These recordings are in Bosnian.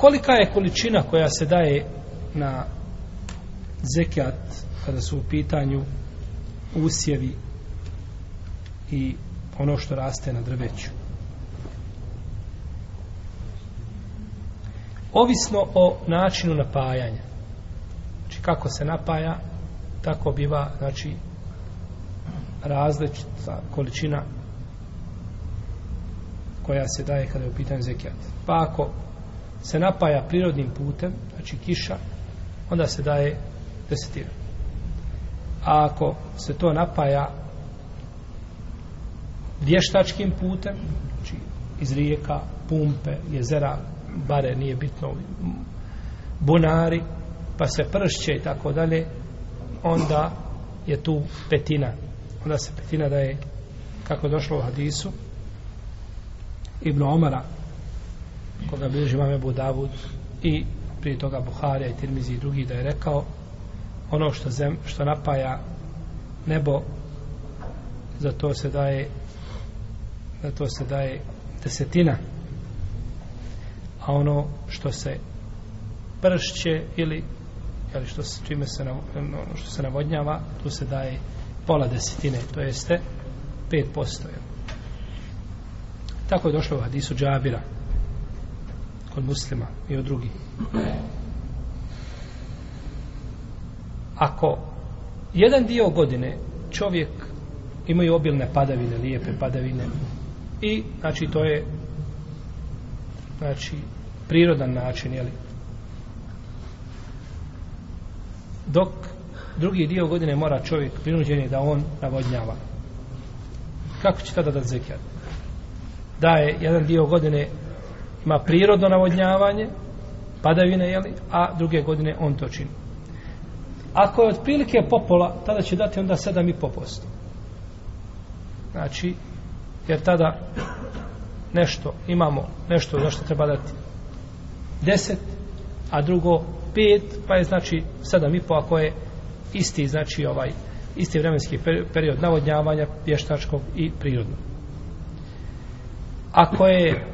kolika je količina koja se daje na zekat kada su u pitanju usjevi i ono što raste na drveću ovisno o načinu napajanja znači kako se napaja tako biva znači različita količina koja se daje kada je u pitanju zekijat. Pa ako se napaja prirodnim putem, znači kiša, onda se daje desetina. A ako se to napaja vještačkim putem, znači iz rijeka, pumpe, jezera, bare nije bitno, bunari, pa se pršće i tako dalje, onda je tu petina. Onda se petina daje, kako došlo u hadisu, Ibn Omara, koga bilježi imam Ebu Davud i prije toga Buharija i Tirmizi i drugi da je rekao ono što, zem, što napaja nebo za to se daje za to se daje desetina a ono što se pršće ili ali što se čime se ono što se navodnjava tu se daje pola desetine to jeste 5% tako je došlo u hadisu Džabira kod muslima i od drugih. Ako jedan dio godine čovjek imaju obilne padavine, lijepe padavine i znači to je znači prirodan način, jeli? Dok drugi dio godine mora čovjek prinuđen je da on navodnjava. Kako će tada da zekijat? Da je jedan dio godine ima prirodno navodnjavanje, padavine, jeli, a druge godine on to čini. Ako je otprilike popola, tada će dati onda 7,5%. Znači, jer tada nešto imamo, nešto za što treba dati 10, a drugo 5, pa je znači 7,5 ako je isti, znači ovaj isti vremenski period navodnjavanja pještačkog i prirodnog. Ako je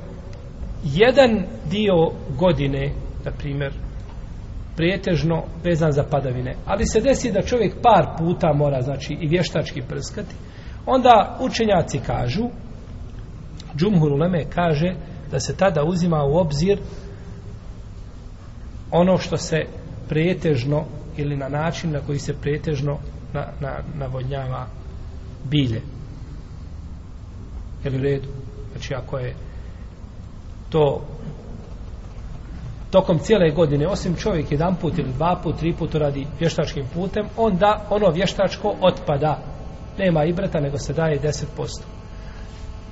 jedan dio godine, na primjer, pretežno vezan za padavine, ali se desi da čovjek par puta mora, znači, i vještački prskati, onda učenjaci kažu, Džumhur Uleme kaže da se tada uzima u obzir ono što se pretežno ili na način na koji se pretežno na, na, navodnjava bilje. Jel u redu? Znači, ako je što tokom cijele godine, osim čovjek jedan put ili dva put, tri put radi vještačkim putem, onda ono vještačko otpada. Nema i breta, nego se daje 10%.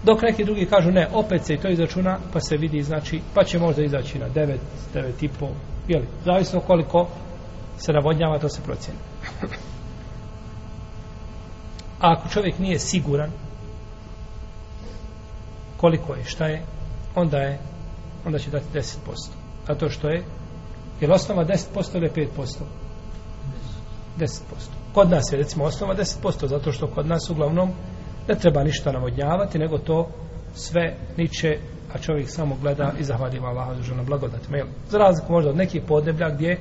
Dok neki drugi kažu ne, opet se i to izračuna, pa se vidi, znači, pa će možda izaći na 9, 9,5, jeli, zavisno koliko se navodnjava, to se procjeni. A ako čovjek nije siguran koliko je, šta je, onda je onda će dati 10%. Zato što je, je li osnova 10% ili 5%? 10%. Kod nas je recimo osnova 10%, zato što kod nas uglavnom ne treba ništa navodnjavati, nego to sve niče, a čovjek samo gleda i zahvaljiva Allah za žena blagodat. Za razliku možda od nekih podneblja gdje,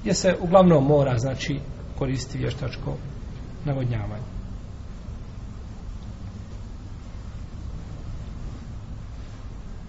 gdje se uglavnom mora znači koristi vještačko navodnjavanje.